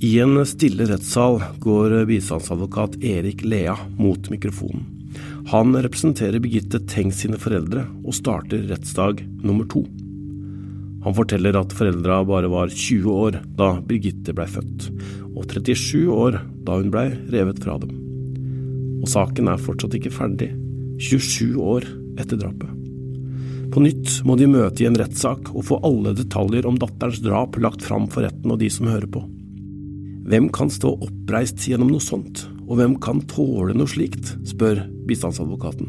I en stille rettssal går bistandsadvokat Erik Lea mot mikrofonen. Han representerer Birgitte Tengs sine foreldre, og starter rettsdag nummer to. Han forteller at foreldra bare var 20 år da Birgitte blei født, og 37 år da hun blei revet fra dem. Og saken er fortsatt ikke ferdig, 27 år etter drapet. På nytt må de møte i en rettssak og få alle detaljer om datterens drap lagt fram for retten og de som hører på. Hvem kan stå oppreist gjennom noe sånt, og hvem kan tåle noe slikt, spør bistandsadvokaten.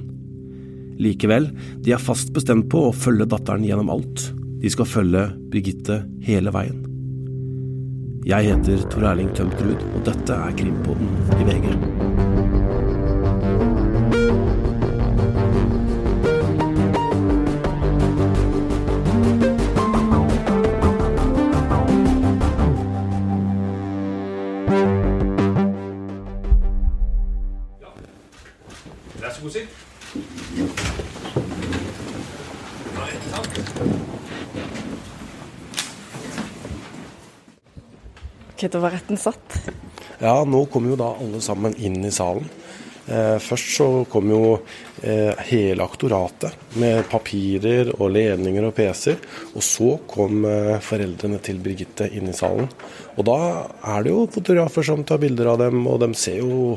Likevel, de er fast bestemt på å følge datteren gjennom alt. De skal følge Birgitte hele veien. Jeg heter Tor Erling Tømtrud, og dette er Krimpodden i VG. Ok, å var retten satt. Ja, nå kommer jo da alle sammen inn i salen. Eh, først så kom jo eh, hele aktoratet med papirer og ledninger og PC-er. Og så kom eh, foreldrene til Birgitte inn i salen. Og da er det jo fotografer som tar bilder av dem, og de ser jo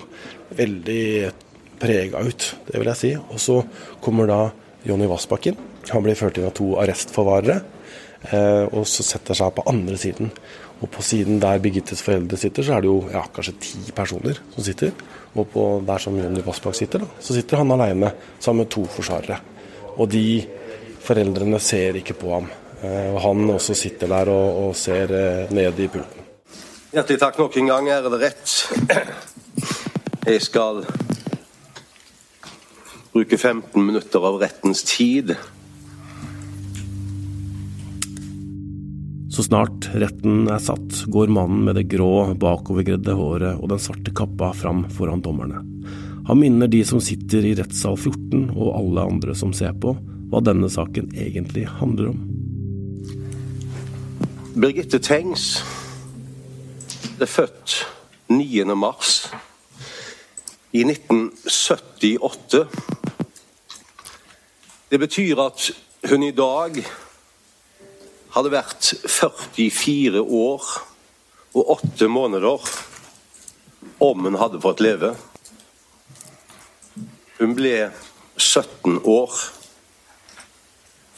veldig prega ut, det vil jeg si. Og så kommer da Jonny Vassbakken. Han blir ført inn av to arrestforvarere. Og så setter seg på andre siden. Og på siden der Birgittes foreldre sitter, så er det jo ja, kanskje ti personer som sitter. Og på der som Jonny Vassbakk sitter, da, så sitter han alene sammen med to forsvarere. Og de foreldrene ser ikke på ham. Eh, og han også sitter der og, og ser eh, ned i pulten. Hjertelig takk nok en gang, ærede rett. Jeg skal bruke 15 minutter av rettens tid Så snart retten er satt, går mannen med det grå, bakovergredde håret og den svarte kappa fram foran dommerne. Han minner de som sitter i rettssal 14 og alle andre som ser på, hva denne saken egentlig handler om. Birgitte Tengs ble født 9. mars i 1978. Det betyr at hun i dag hadde vært 44 år og 8 måneder om hun hadde fått leve. Hun ble 17 år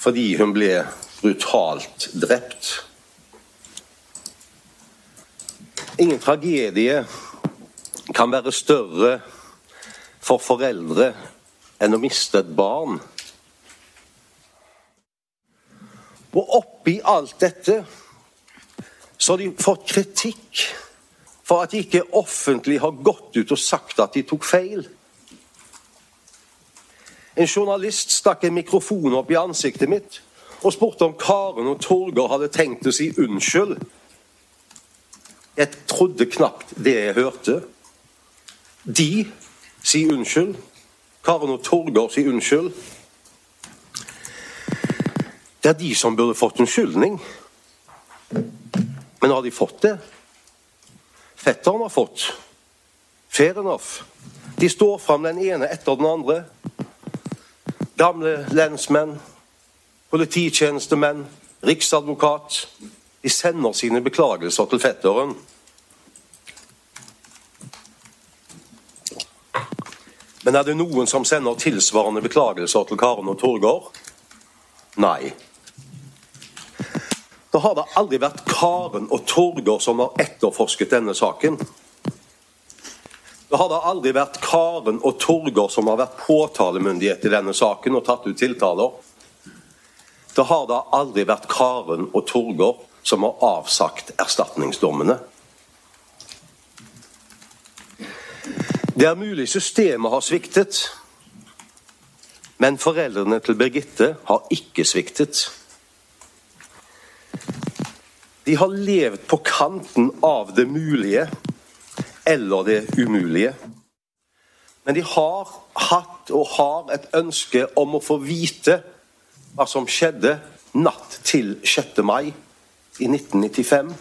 fordi hun ble brutalt drept. Ingen tragedie kan være større for foreldre enn å miste et barn. Og oppi alt dette så har de fått kritikk for at de ikke offentlig har gått ut og sagt at de tok feil. En journalist stakk en mikrofon opp i ansiktet mitt og spurte om Karen og Torgeir hadde tenkt å si unnskyld. Jeg trodde knapt det jeg hørte. De sier unnskyld. Karen og Torgeir sier unnskyld. Det er de som burde fått unnskyldning. Men har de fått det? Fetteren har fått. Fair enough. De står fram den ene etter den andre. Gamle lensmenn, polititjenestemenn, riksadvokat. De sender sine beklagelser til fetteren. Men er det noen som sender tilsvarende beklagelser til Karen og Torgeir? Nei. Da har det aldri vært Karen og Torger som har etterforsket denne saken. Da har det aldri vært Karen og Torger som har vært påtalemyndighet i denne saken og tatt ut tiltaler. Da har det aldri vært Karen og Torger som har avsagt erstatningsdommene. Det er mulig systemet har sviktet, men foreldrene til Birgitte har ikke sviktet. De har levd på kanten av det mulige eller det umulige. Men de har hatt og har et ønske om å få vite hva som skjedde natt til 6. mai i 1995.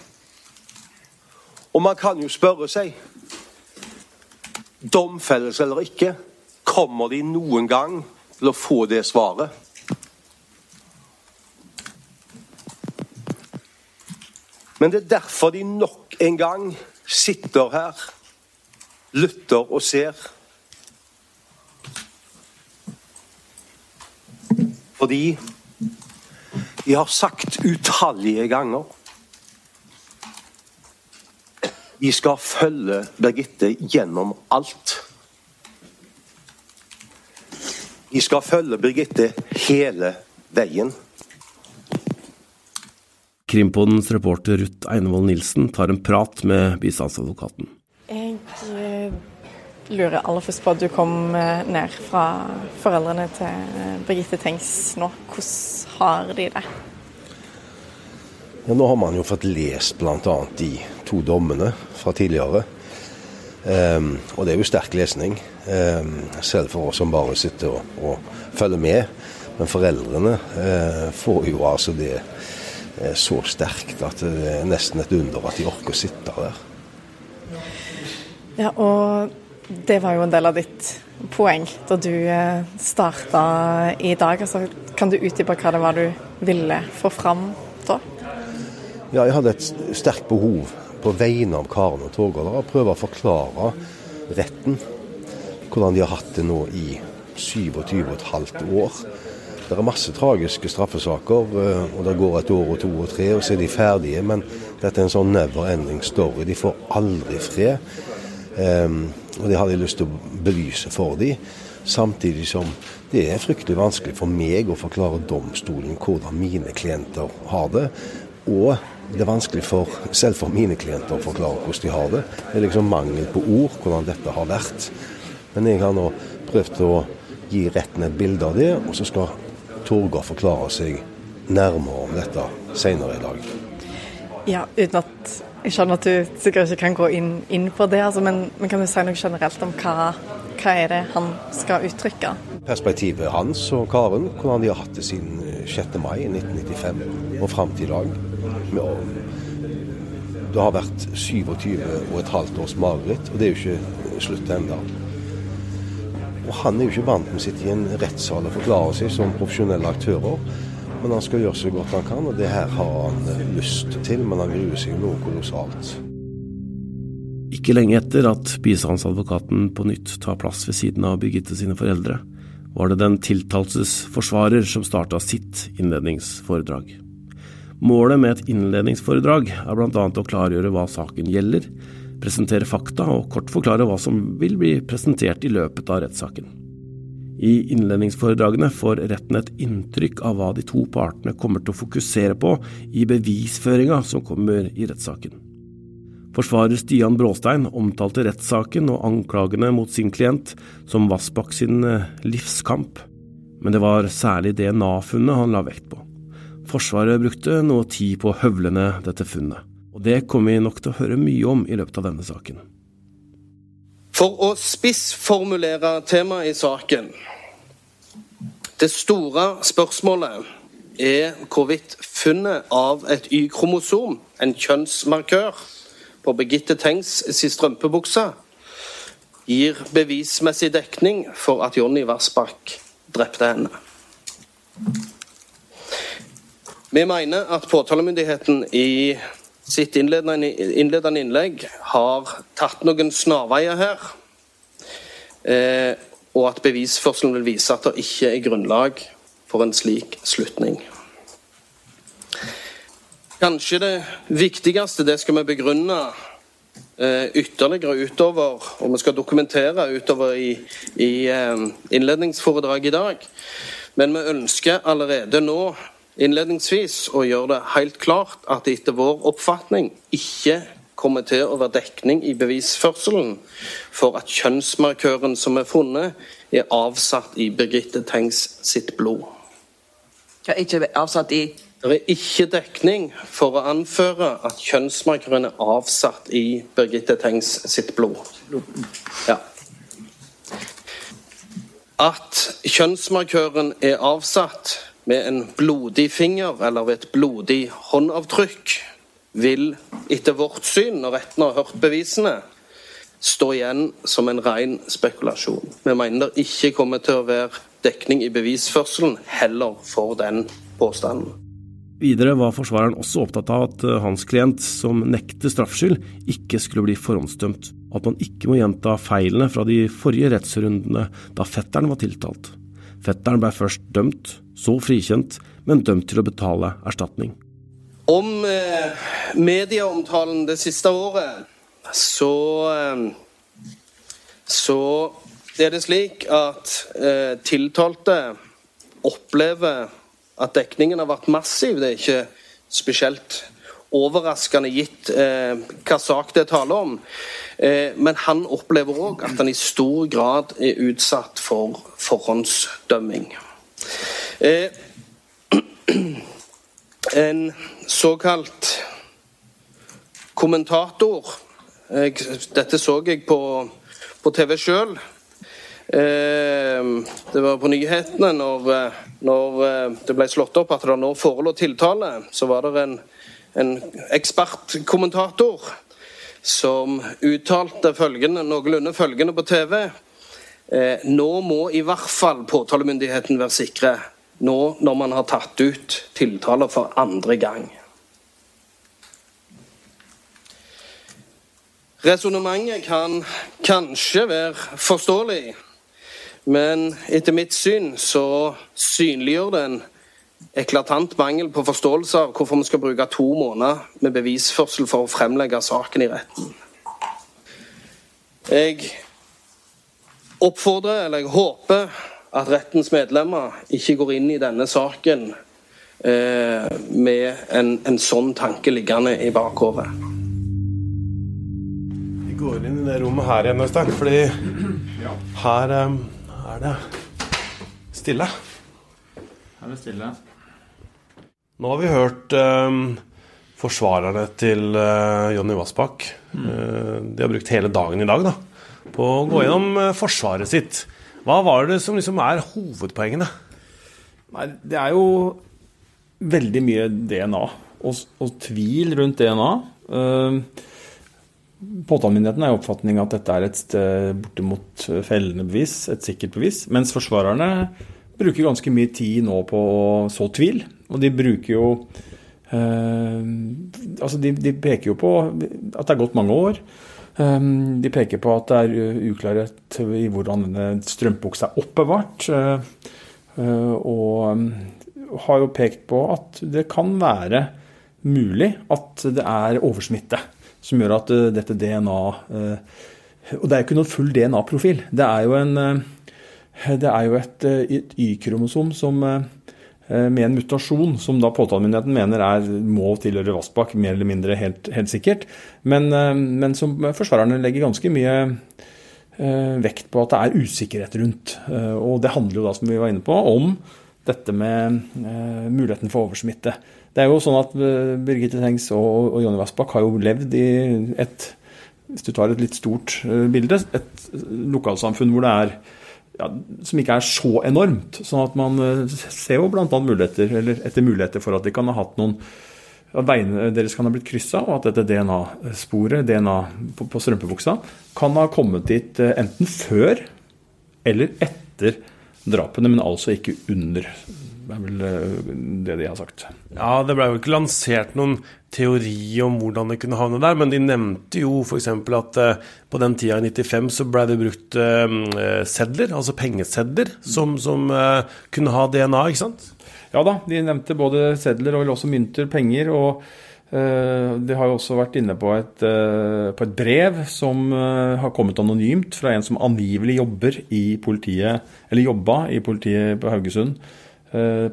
Og man kan jo spørre seg Domfellelse eller ikke, kommer de noen gang til å få det svaret? Men det er derfor de nok en gang sitter her, lytter og ser. Fordi de har sagt utallige ganger de skal følge Birgitte gjennom alt. De skal følge Birgitte hele veien. Krimpodens reporter Ruth Einevold Nilsen tar en prat med bistandsadvokaten. Jeg eh, lurer aller først på at du kom eh, ned fra foreldrene til eh, Birgitte Tengs nå. Hvordan har de det? Ja, nå har man jo fått lest bl.a. de to dommene fra tidligere. Um, og det er jo sterk lesning, um, selv for oss som bare sitter og, og følger med. Men foreldrene uh, får jo altså det uh, så sterkt at det er nesten et under at de orker å sitte der. Ja, og det var jo en del av ditt poeng da du uh, starta i dag. Altså, kan du utdype hva det var du ville få fram da? Ja, jeg hadde et sterkt behov på vegne av Karen og Torgeir å prøve å forklare retten hvordan de har hatt det nå i 27,5 år. Det er masse tragiske straffesaker, eh, og det går et år og to og tre, og så er de ferdige. Men dette er en sånn never ending story. De får aldri fred. Um, og det hadde jeg lyst til å belyse for dem. Samtidig som det er fryktelig vanskelig for meg å forklare domstolen hvordan mine klienter har det. Og det er vanskelig for selv for mine klienter å forklare hvordan de har det. Det er liksom mangel på ord hvordan dette har vært. Men jeg har nå prøvd å gi retten et bilde av det, og så skal Torgeir forklare seg nærmere om dette senere i dag. Ja, uten at jeg skjønner at du sikkert ikke kan gå inn, inn på det, altså, men, men, kan du si noe generelt om hva, hva er det han skal uttrykke? Perspektivet hans og Karen, hvordan de har hatt det siden 6. mai 1995 og fram til i dag. Det har vært 27 og et halvt års mareritt, og det er jo ikke slutt ennå. Og han er jo ikke vant med å sitte i en rettssal og forklare seg som profesjonelle aktører. Men han skal gjøre så godt han kan, og det her har han lyst til. Men han gruer seg jo noe kolossalt. Ikke lenge etter at bistandsadvokaten på nytt tar plass ved siden av Birgitte sine foreldre, var det den tiltaltes forsvarer som starta sitt innledningsforedrag. Målet med et innledningsforedrag er bl.a. å klargjøre hva saken gjelder, presentere fakta og kort forklare hva som vil bli presentert i løpet av rettssaken. I innledningsforedragene får retten et inntrykk av hva de to partene kommer til å fokusere på i bevisføringa som kommer i rettssaken. Forsvarer Stian Bråstein omtalte rettssaken og anklagene mot sin klient som Vassbakk sin eh, livskamp, men det var særlig DNA-funnet han la vekt på. Forsvaret brukte noe tid på å høvlene dette funnet, og det kommer vi nok til å høre mye om i løpet av denne saken. For å spissformulere temaet i saken Det store spørsmålet er hvorvidt funnet av et Y-kromosom, en kjønnsmarkør, på Birgitte Tengs sin strømpebukse, gir bevismessig dekning for at Jonny Vassbakk drepte henne. Vi mener at påtalemyndigheten i sitt innledende, innlegg har tatt noen snarveier her. Eh, og at bevisførselen vil vise at det ikke er grunnlag for en slik slutning. Kanskje det viktigste, det skal vi begrunne eh, ytterligere utover, og vi skal dokumentere utover i, i eh, innledningsforedraget i dag. Men vi ønsker allerede nå innledningsvis å gjøre det helt klart at det etter vår oppfatning ikke kommer til å være dekning i bevisførselen for at kjønnsmarkøren som er funnet, er avsatt i Birgitte Tengs sitt blod. Ja, ikke avsatt i Det er ikke dekning for å anføre at kjønnsmarkøren er avsatt i Birgitte Tengs sitt blod. Ja. At kjønnsmarkøren er avsatt med en blodig finger eller ved et blodig håndavtrykk vil etter vårt syn, når retten har hørt bevisene, stå igjen som en ren spekulasjon. Vi mener det ikke kommer til å være dekning i bevisførselen heller for den påstanden. Videre var forsvareren også opptatt av at eh, hans klient, som nekter straffskyld, ikke skulle bli forhåndsdømt, at man ikke må gjenta feilene fra de forrige rettsrundene da fetteren var tiltalt. Fetteren ble først dømt, så frikjent, men dømt til å betale erstatning. Om eh, medieomtalen det siste året, så eh, Så er det slik at eh, tiltalte opplever at dekningen har vært massiv. Det er ikke spesielt overraskende gitt eh, hva sak det er tale om. Eh, men han opplever òg at han i stor grad er utsatt for forhåndsdømming. Eh, en såkalt kommentator Dette så jeg på, på TV sjøl. Eh, det var på nyhetene når, når, det ble slått opp at det nå forelå tiltale. Så var det en, en ekspertkommentator som uttalte følgende, noenlunde følgende på TV. Eh, nå må i hvert fall påtalemyndigheten være sikre, nå når man har tatt ut tiltaler for andre gang. Resonnementet kan kanskje være forståelig, men etter mitt syn så synliggjør det en eklatant mangel på forståelse av hvorfor vi skal bruke to måneder med bevisførsel for å fremlegge saken i retten. Jeg oppfordrer, eller jeg håper, at rettens medlemmer ikke går inn i denne saken eh, med en, en sånn tanke liggende i bakhodet går inn i det rommet her igjen, Øystein. Fordi her um, er det stille. Her er det stille. Nå har vi hørt um, forsvarerne til uh, Jonny Vassbakk. Mm. Uh, de har brukt hele dagen i dag da, på å gå gjennom uh, forsvaret sitt. Hva var det som liksom er hovedpoengene? Nei, det er jo veldig mye DNA og, og tvil rundt DNA. Uh, Påtalemyndigheten er i oppfatning at dette er et bortimot fellende bevis, et sikkert bevis. Mens forsvarerne bruker ganske mye tid nå på å så tvil. Og de bruker jo eh, Altså, de, de, peker jo på at det er gått mange år. Um, de peker på at det er uklarhet i hvordan denne strømpebuksa er oppbevart. Uh, og har jo pekt på at det kan være mulig at det er oversmitte som gjør at uh, dette DNA Og det er jo ikke noen full DNA-profil. Det er jo, en, det er jo et, et Y-kromosom som med en mutasjon som da påtalemyndigheten mener er, må tilhøre Vassbakk, mer eller mindre helt, helt sikkert. Men, men, som forsvarerne legger ganske mye vekt på at det er usikkerhet rundt. Og det handler jo da, som vi var inne på, om dette med muligheten for oversmitte. Det er jo sånn at eh, Birgitte Tengs og, og Jonny Vassbakk har jo levd i et hvis du tar et litt stort eh, bilde, et lokalsamfunn hvor det er ja, som ikke er så enormt. sånn at man eh, ser jo bl.a. muligheter, eller etter muligheter for at de kan ha hatt noen veiene deres kan ha blitt kryssa, og at dette DNA-sporet, DNA på, på strømpebuksa, kan ha kommet dit enten før eller etter drapene, men altså ikke under det er vel eh, det de har sagt. Ja, Det ble jo ikke lansert noen teori om hvordan det kunne havne der, men de nevnte jo f.eks. at uh, på den tida i 95 så ble det brukt uh, sedler, altså pengesedler, som, som kunne ha DNA, ikke sant? Ja da, de nevnte både sedler og også mynter, penger. og de har jo også vært inne på et, på et brev som har kommet anonymt fra en som angivelig jobber i politiet, eller jobba i politiet på Haugesund Eh,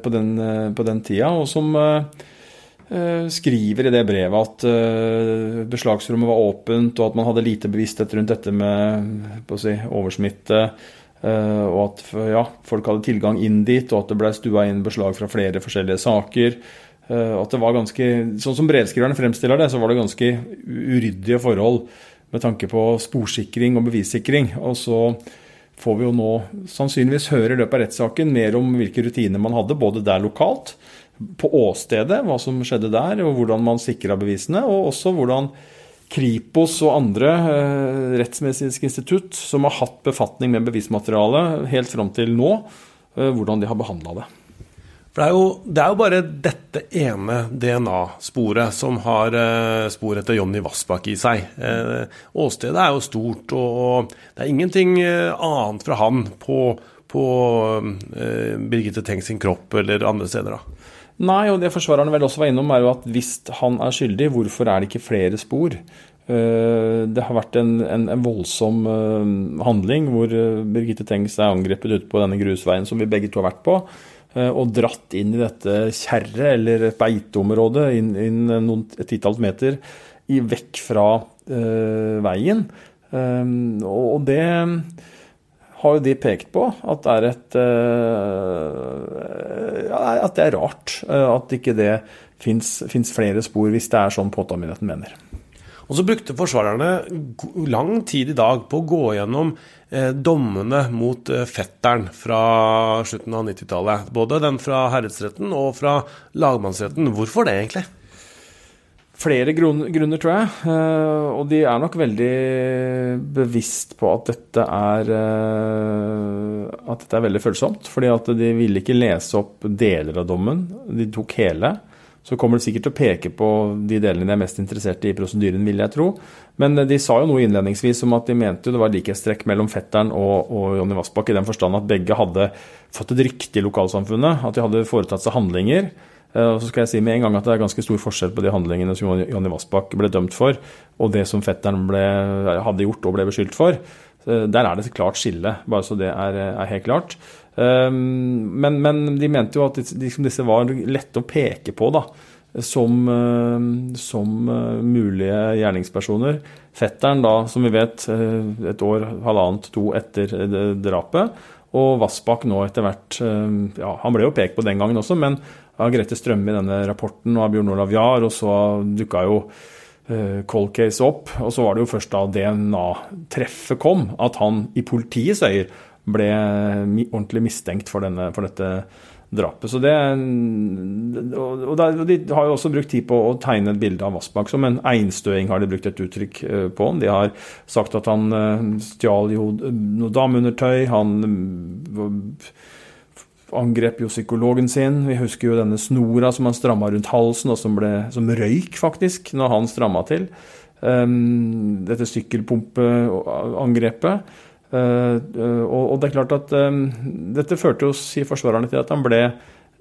på den, eh, på den tida, og som eh, skriver i det brevet at beslagsrommet var åpent, og at man hadde lite bevissthet rundt dette med si, oversmitte. Og at ja, folk hadde tilgang inn dit, og at det ble stua inn beslag fra flere forskjellige saker. At det var ganske, Sånn som brevskriverne fremstiller det, så var det ganske uryddige forhold med tanke på sporsikring og bevissikring. Og så får vi jo nå sannsynligvis høre i løpet av rettssaken mer om hvilke rutiner man hadde, både der lokalt, på åstedet, hva som skjedde der, og hvordan man sikra bevisene. Og også hvordan Kripos og andre eh, rettsmedisinske institutt som har hatt befatning med bevismaterialet helt fram til nå, eh, hvordan de har behandla det. For det er, jo, det er jo bare dette ene DNA-sporet som har eh, spor etter Jonny Vassbakk i seg. Eh, åstedet er jo stort, og det er ingenting eh, annet fra han på, på eh, Birgitte Tengs sin kropp eller andre steder. da. Nei, og det forsvarerne vel også var innom, er jo at hvis han er skyldig, hvorfor er det ikke flere spor? Eh, det har vært en, en, en voldsom eh, handling hvor Birgitte Tengs er angrepet ute på denne grusveien som vi begge to har vært på, og dratt inn i dette kjerret eller beiteområdet inn, inn noen titalls meter i, vekk fra uh, veien. Um, og det har jo de pekt på at det er et uh, At det er rart at ikke det fins flere spor, hvis det er sånn påtalemyndigheten mener. Og så brukte forsvarerne lang tid i dag på å gå gjennom eh, dommene mot eh, fetteren fra slutten av 90-tallet. Både den fra herredsretten og fra lagmannsretten. Hvorfor det, egentlig? Flere grunner, tror jeg. Eh, og de er nok veldig bevisst på at dette er At dette er veldig følsomt. fordi at de ville ikke lese opp deler av dommen. De tok hele. Så kommer det sikkert til å peke på de delene de er mest interessert i i prosedyren, vil jeg tro. Men de sa jo noe innledningsvis om at de mente det var likhetstrekk mellom fetteren og, og Jonny Vassbakk, i den forstand at begge hadde fått et rykte i lokalsamfunnet. At de hadde foretatt seg handlinger Eh, og så skal jeg si med en gang at det er ganske stor forskjell på de handlingene som Jonny Vassbakk ble dømt for, og det som fetteren ble, hadde gjort og ble beskyldt for. Eh, der er det et klart skille, bare så det er, er helt klart. Eh, men, men, de mente jo at disse var lette å peke på da, som, som mulige gjerningspersoner. Fetteren da, som vi vet, et år, halvannet, to etter drapet. Og Vassbakk nå etter hvert ja, Han ble jo pekt på den gangen også, men av Grete Strømme i denne rapporten og av Bjørn Olav Jahr, og så dukka jo cold case opp. Og så var det jo først da DNA-treffet kom, at han i politiets øyer ble ordentlig mistenkt for, denne, for dette drapet. Det, og De har jo også brukt tid på å tegne et bilde av Vassbakk som en einstøing, har de brukt et uttrykk eh, på. De har sagt at han eh, stjal jo noe dameundertøy. Han angrep jo psykologen sin. Vi husker jo denne snora som han stramma rundt halsen, og som, ble, som røyk, faktisk, når han stramma til. Dette sykkelpumpeangrepet. Uh, uh, og, det er klart at um, dette førte jo, sier forsvarerne, til at han ble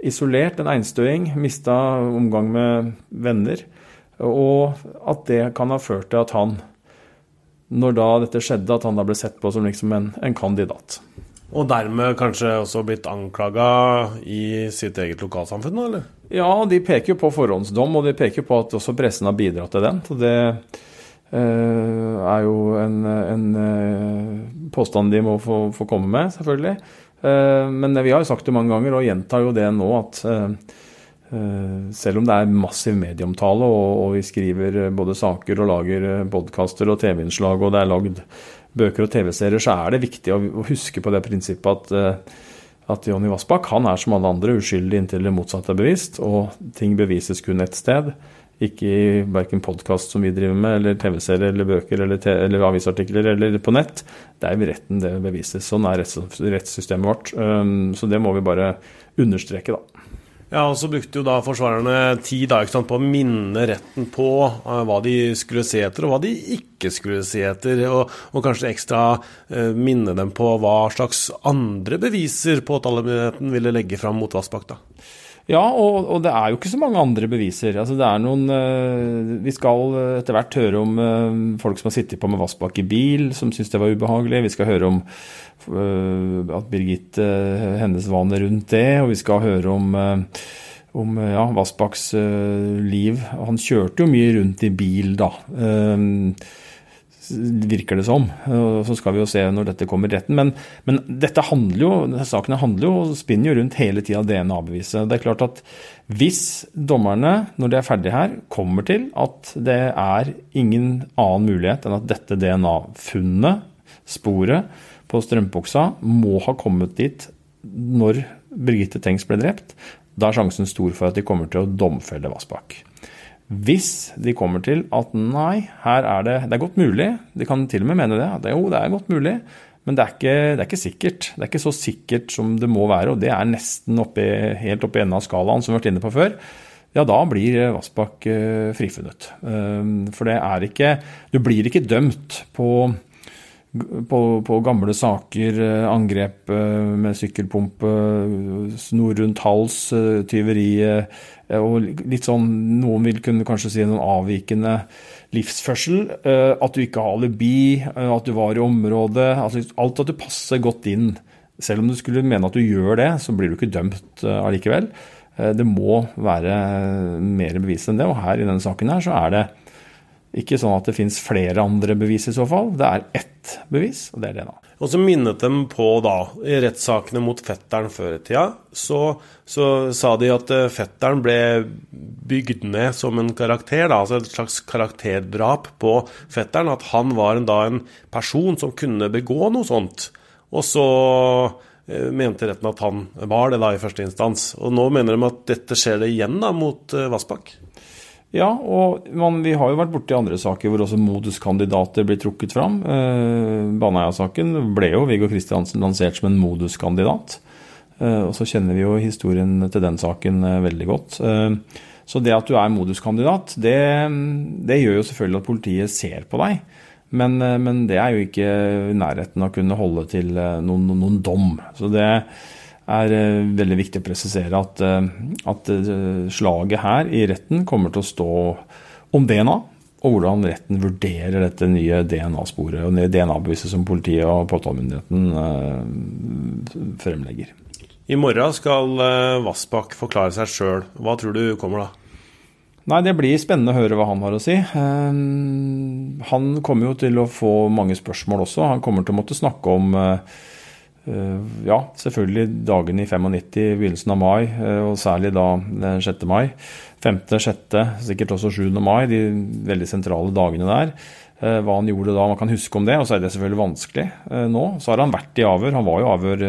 isolert, en einstøing, mista omgang med venner. Og at det kan ha ført til at han, når da dette skjedde, at han da ble sett på som liksom en, en kandidat. Og dermed kanskje også blitt anklaga i sitt eget lokalsamfunn, eller? Ja, de peker jo på forhåndsdom, og de peker på at også pressen har bidratt til den. Så det eh, er jo en, en eh, påstand de må få, få, komme med, selvfølgelig. Eh, men vi har jo sagt det mange ganger, og gjentar jo det nå, at eh, eh, selv om det er massiv medieomtale, og, vi skriver både saker og lager podkaster og TV-innslag, og det er lagd bøker og TV-serier, så er det viktig å huske på det prinsippet at, eh, at Jonny Vassbakk han er som alle andre uskyldig inntil det motsatte er bevist, og ting bevises kun ett sted. Ikke i verken podkast som vi driver med, eller TV-serier eller bøker eller, eller, avisartikler eller på nett. Det er retten det bevises. Sånn er rettssystemet vårt. Um, så det må vi bare understreke, da. Ja, og så brukte jo da forsvarerne tid da, sant, på å minne retten på uh, hva de skulle se etter, og hva de ikke skulle se etter. Og, og kanskje ekstra uh, minne dem på hva slags andre beviser påtalemyndigheten ville legge fram mot Vassbakk. da. Ja, og, og, det er jo ikke så mange andre beviser. Altså, det er noen uh, Vi skal etter hvert høre om uh, folk som har sittet på med Vassbakk i bil, som syns det var ubehagelig. Vi skal høre om uh, at Birgitte, hennes vaner rundt det, og vi skal høre om om ja, Vassbakks liv. Han kjørte jo mye rundt i bil, da virker det som. Så skal vi jo se når dette kommer i retten. Men, men dette handler jo, sakene handler jo og spinner jo rundt hele tida DNA-beviset. Det er klart at hvis dommerne, når de er ferdige her, kommer til at det er ingen annen mulighet enn at dette DNA-funnet, sporet på strømpebuksa, må ha kommet dit når Birgitte Tengs ble drept, Da er sjansen stor for at de kommer til å domfelle Vassbakk. Hvis de kommer til at nei, her er det Det er godt mulig, de kan til og med mene det. det jo, det er godt mulig, men det er, ikke, det er ikke sikkert. Det er ikke så sikkert som det må være, og det er nesten oppe, helt oppe i enden av skalaen, som vi har vært inne på før. Ja, da blir Vassbakk eh, frifunnet. Eh, for det er ikke Du blir ikke dømt på på, på, gamle saker, eh, angrep eh, med sykkelpumpe, snor rundt hals, eh, tyveri og litt sånn Noen vil kunne kanskje si noen avvikende livsførsel. At du ikke har alibi, at du var i området. Altså alt at du passer godt inn. Selv om du skulle mene at du gjør det, så blir du ikke dømt allikevel. Det må være mer bevis enn det, og her i denne saken her så er det ikke sånn at det fins flere andre bevis i så fall. Det er ett bevis, og det er da. Og så minnet dem på, da, i rettssakene mot fetteren før i tida, så, så, sa de at eh, fetteren ble bygd ned som en karakter, da, altså et slags karakterdrap på fetteren. At han var en, da en person som kunne begå noe sånt. Og så eh, mente retten at han var det da i første instans. Og nå mener de at dette skjer det igjen da mot eh, Vassbakk. Ja, og man, vi har jo vært borti andre saker hvor også moduskandidater blir trukket fram. Eh, Baneheia-saken ble jo Viggo Kristiansen lansert som en moduskandidat. Eh, og så kjenner vi jo historien til den saken eh, veldig godt. Eh, så det at du er moduskandidat, det, det, gjør jo selvfølgelig at politiet ser på deg. Men, eh, men, det er jo ikke i nærheten av å kunne holde til eh, noen, noen dom. Så det er eh, veldig viktig å presisere at, eh, at, eh, slaget her i retten kommer til å stå om DNA, og hvordan retten vurderer dette nye DNA-sporet og DNA-beviset som politiet og påtalemyndigheten fremlegger. I morgen skal Vassbakk forklare seg sjøl. Hva tror du kommer da? Nei, Det blir spennende å høre hva han har å si. Han kommer jo til å få mange spørsmål også. Han kommer til å måtte snakke om ja, selvfølgelig dagene i 95, begynnelsen av mai, eh, og særlig da 6. mai. 5., 6., sikkert også 7. mai, de veldig sentrale dagene der. Eh, hva han gjorde da, man kan huske om det, og så er det selvfølgelig vanskelig nå. Så har han vært i avhør, han var jo avhør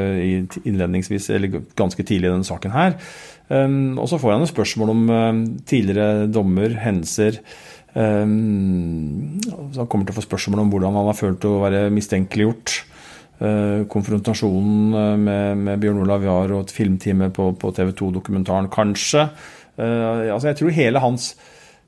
innledningsvis, eller ganske tidlig i denne saken her. Og så får han et spørsmål om tidligere dommer, hendelser. Han kommer til å få spørsmål om hvordan han har følt å være mistenkeliggjort. Eh, konfrontasjonen eh, med, med Bjørn Olav Jahr og et filmtime på, på TV 2-dokumentaren, kanskje. Uh, altså jeg tror hele hans,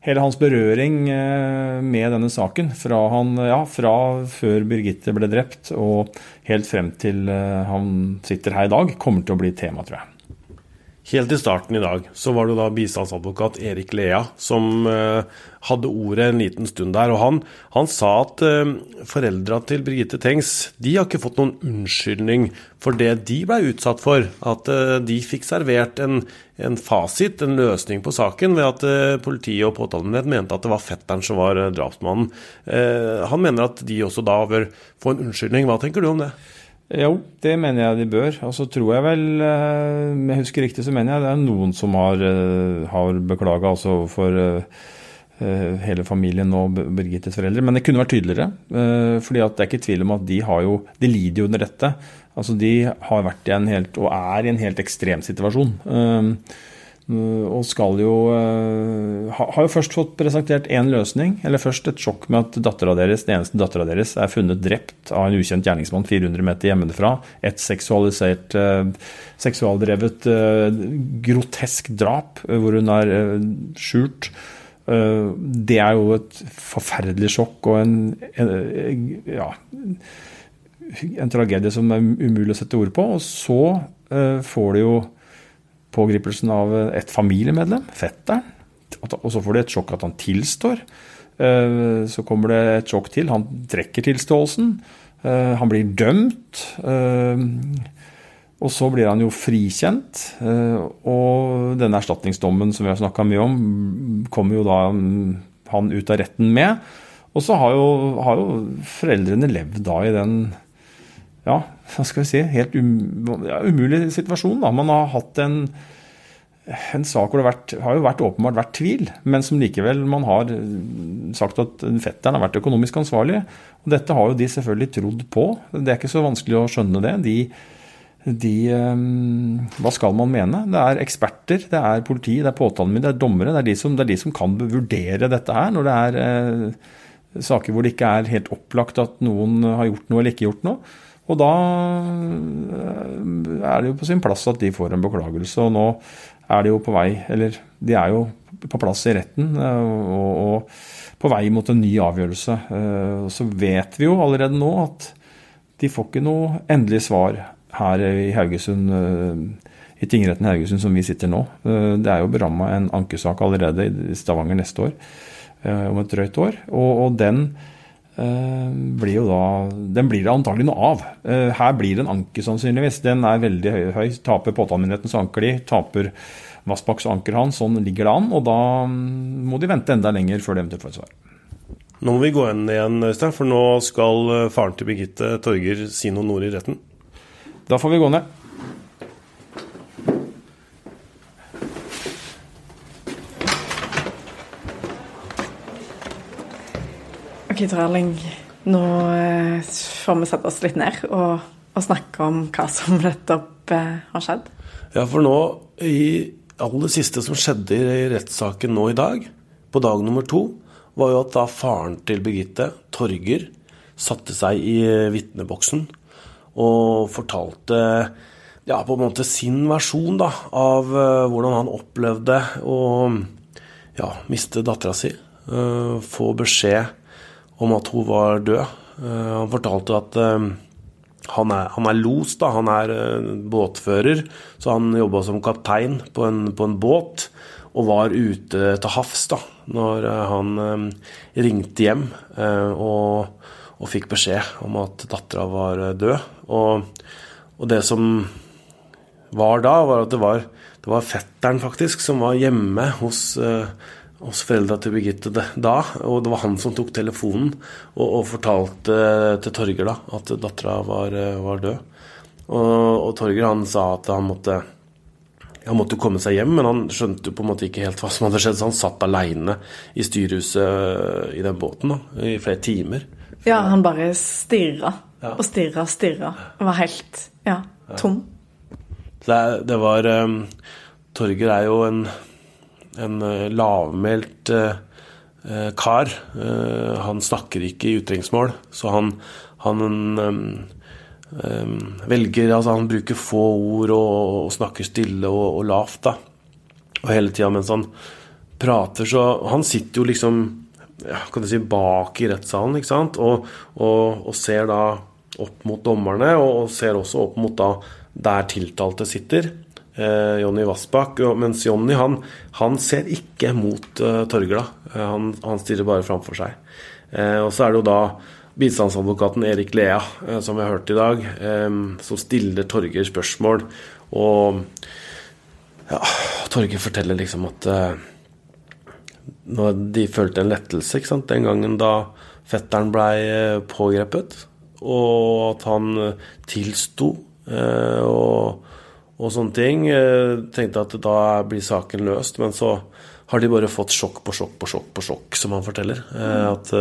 hele hans berøring med denne saken, fra, han, ja, fra, før Birgitte ble drept og helt frem til han sitter her i dag, kommer til å bli tema, tror jeg. Helt i starten i dag så var det da bistandsadvokat Erik Lea som eh, hadde ordet en liten stund der. Og han, han sa at eh, foreldra til Birgitte Tengs de har ikke fått noen unnskyldning for det de ble utsatt for. At eh, de fikk servert en, en, fasit, en løsning på saken, ved at eh, politiet og påtalemyndighet mente at det var fetteren som var drapsmannen. han mener at de også da bør få en unnskyldning. Hva tenker du om det? Jo, det mener jeg de bør. Og så tror jeg vel, eh, om jeg husker riktig, så mener jeg det er noen som har, eh, har beklaga altså for eh, hele familien og Birgittes foreldre. Men det kunne vært tydeligere. fordi det er ikke tvil om at de har jo De lider jo under dette. Altså De har vært i en helt, og er i en helt ekstrem situasjon. Eh, og skal jo eh, Har jo først fått presentert én løsning. Eller først et sjokk med at dattera deres, den eneste dattera deres er funnet drept av en ukjent gjerningsmann 400 meter hjemmefra. Et seksualisert, eh, seksualdrevet, grotesk drap hvor hun er skjult. Det er jo et forferdelig sjokk og en, en, ja, en tragedie som er umulig å sette ord på. Og så får det jo pågripelsen av et familiemedlem, fetteren. Og så får de et sjokk at han tilstår. Eh, så kommer det et sjokk til. Han trekker tilståelsen. Eh, han blir dømt. Eh, og så blir han jo frikjent. Og denne erstatningsdommen som vi har snakka mye om, kommer jo da mm, han ut av retten med. Og så har jo, har jo foreldrene levd da i den ja, hva skal vi si, helt um, ja, umulig situasjon. Da. Man har hatt en, en sak hvor det har, vært, har jo vært åpenbart vært tvil, men som likevel man har sagt at fetteren har vært økonomisk ansvarlig. Og dette har jo de selvfølgelig trodd på. Det er ikke så vanskelig å skjønne det. De, de Hva skal man mene? Det er eksperter, det er politi, det er påtalemyndighet, det er dommere. Det er, de som, det er de som kan vurdere dette her når det er uh, saker hvor det ikke er helt opplagt at noen har gjort noe eller ikke gjort noe. Og da er det jo på sin plass at de får en beklagelse. Og nå er de jo på vei, eller de er jo på plass i retten og, og på vei mot en ny avgjørelse. Så vet vi jo allerede nå at de får ikke noe endelig svar her i Haugesund, i tingretten Haugesund som vi sitter nå. Det er jo beramma en ankesak allerede i Stavanger neste år, om et drøyt år. Og, og den blir jo da Den blir det antagelig noe av. Her blir det en anke, sannsynligvis. Den er veldig høy. høy. Taper påtalemyndighetens anker de, taper Vassbakks anker han. Sånn ligger det an. Og da må de vente enda lenger før de eventuelt får et svar. Nå må vi gå inn igjen, Øystein, for nå skal faren til Birgitte Torger si noen ord i retten. Da får vi gå ned. Ok, Erling. Nå får vi sette oss litt ned og, og snakke om hva som nettopp har skjedd. Ja, for nå, i aller siste som skjedde i rettssaken nå i dag, på dag nummer to, var jo at da faren til Birgitte, Torger, satte seg i vitneboksen og fortalte ja, på en måte sin versjon da, av uh, hvordan han opplevde å ja, miste dattera si. Få beskjed om at hun var død. Uh, han fortalte at han er, han er, los, da. Han er båtfører, så han jobba som kaptein på en, på en båt og var ute til havs da når han ringte hjem og, og fikk beskjed om at dattera var død. Og, og, det som var da, var at det var, det var fetteren faktisk som var hjemme hos, hos foreldra til Birgitte da. Og det var han som tok telefonen og, og fortalte til Torger da at dattera var, var, død. Og, og, Torger han sa at han måtte han måtte komme seg hjem, men han skjønte jo på en måte ikke helt hva som hadde skjedd, så han satt aleine i styrehuset i den båten da, i flere timer. Ja, han bare stirra ja. og stirra og stirra. Var helt ja, tom. Det, det var um, Torger er jo en, en uh, lavmælt uh, kar. Uh, han snakker ikke i utrengsmål, så han, han um, um, velger Altså, han bruker få ord og, og snakker stille og, og lavt, da. Og hele tida mens han prater, så Han sitter jo liksom ja, kan du si, bak i rettssalen, ikke sant, og, og, og ser da opp mot dommerne, og ser også opp mot da der tiltalte sitter. Eh, Jonny Vassbakk. Mens Jonny han, han, ser ikke mot eh, Torgla. Eh, han, han, stirrer bare framfor seg. Eh, og så er det jo da bistandsadvokaten Erik Lea, eh, som vi har hørt i dag, eh, som stiller Torger spørsmål. Og ja, Torger forteller liksom at de følte en lettelse ikke sant? den gangen da fetteren blei pågrepet og at han eh, tilsto eh, og, og, sånne ting. Tenkte at da blir saken løst, men så har de bare fått sjokk på sjokk på sjokk, på sjokk, som han forteller. Mm. at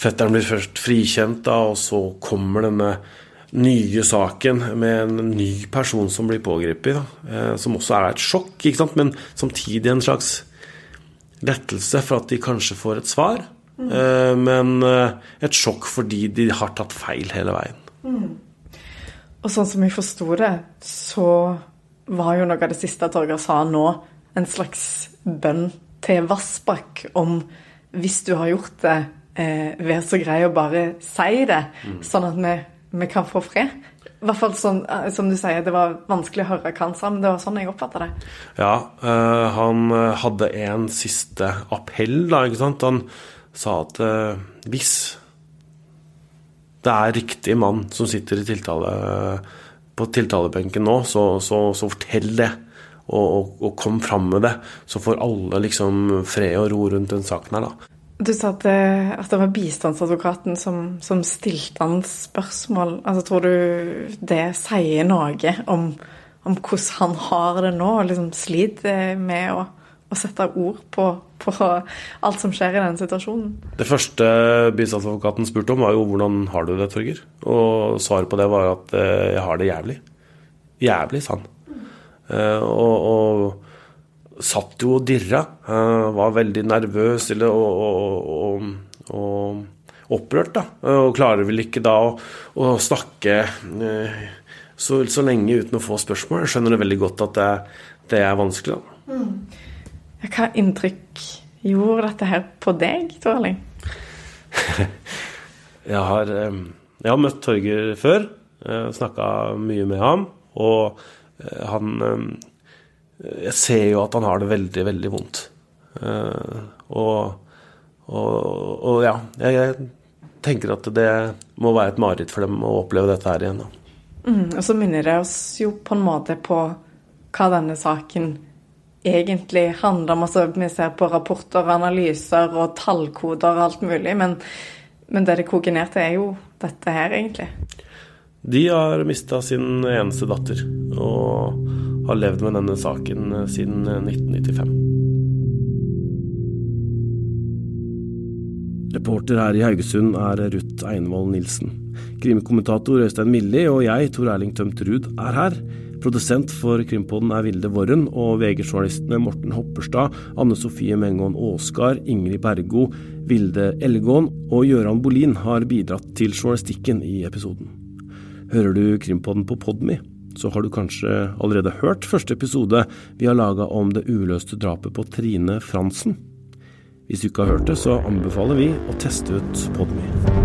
fetteren blir først frikjent, da, og så kommer denne nye saken med en ny person som blir pågrepet, som også er et sjokk, men samtidig en slags lettelse for at de kanskje får et svar. Mm. Men eh, et sjokk fordi de har tatt feil hele veien. Mm. Og sånn som jeg forsto det, så var jo noe av det siste Torgeir sa nå, en slags bønn til Vassbakk om hvis du har gjort det, eh, vær så grei å bare si det, mm. sånn at vi, vi, kan få fred. I hvert fall sånn, eh, som du sier, det var vanskelig å høre hva han sa, men det var sånn jeg oppfatta det. Ja, øh, han hadde en siste appell, da, ikke sant. Han sa at øh, hvis det er riktig mann som sitter tiltale, på tiltalebenken nå, så, så, så fortell det. Og, og, og, kom fram med det. Så får alle liksom fred og ro rundt den saken her, da. Du sa at det, at det var bistandsadvokaten som, som, stilte han spørsmål. Altså, tror du det sier noe om, om hvordan han har det nå, og liksom sliter med å å sette ord på, på, alt som skjer i den situasjonen. Det første bistandsadvokaten spurte om, var jo hvordan har du det, Torger? Og svaret på det var at eh, jeg har det jævlig. jævlig, sa han. Eh, og, og satt jo og dirra. Uh, var veldig nervøs eller, og, og, og opprørt, da. Og klarer vel ikke da å, å snakke uh, så, så, lenge uten å få spørsmål. Jeg skjønner det veldig godt at det, det er vanskelig. da. Mm. Hva inntrykk gjorde dette her på deg, Torling? Jeg, har, jeg har møtt Torger før. Snakka mye med ham. Og han jeg ser jo at han har det veldig, veldig vondt. Og, og, og, ja, jeg, jeg, tenker at det må være et mareritt for dem å oppleve dette her igjen. Mm, og så minner det oss jo på en måte på hva denne saken egentlig handler om. Altså, vi ser på rapporter, analyser og tallkoder og alt mulig, men, men det det koker ned til, er jo dette her, egentlig. De har mista sin eneste datter. og har levd med denne saken eh, siden 1995. Eh, Reporter her i Haugesund er Ruth Einvoll Nilsen. Krimkommentator Øystein Milli og jeg, Tor Erling Tømt Ruud, er her. Produsent for Krimpodden er Vilde Worren, og VG-journalistene Morten Hopperstad, Anne Sofie Mengon Aasgard, Ingrid Bergo, Vilde Ellegåen og Gøran Bolin har bidratt til journalistikken i episoden. Hører du Krimpodden på Podme? så har du kanskje allerede hørt første episode vi har laga om det uløste drapet på Trine Fransen. Hvis du ikke har hørt det, så anbefaler vi å teste ut Podme.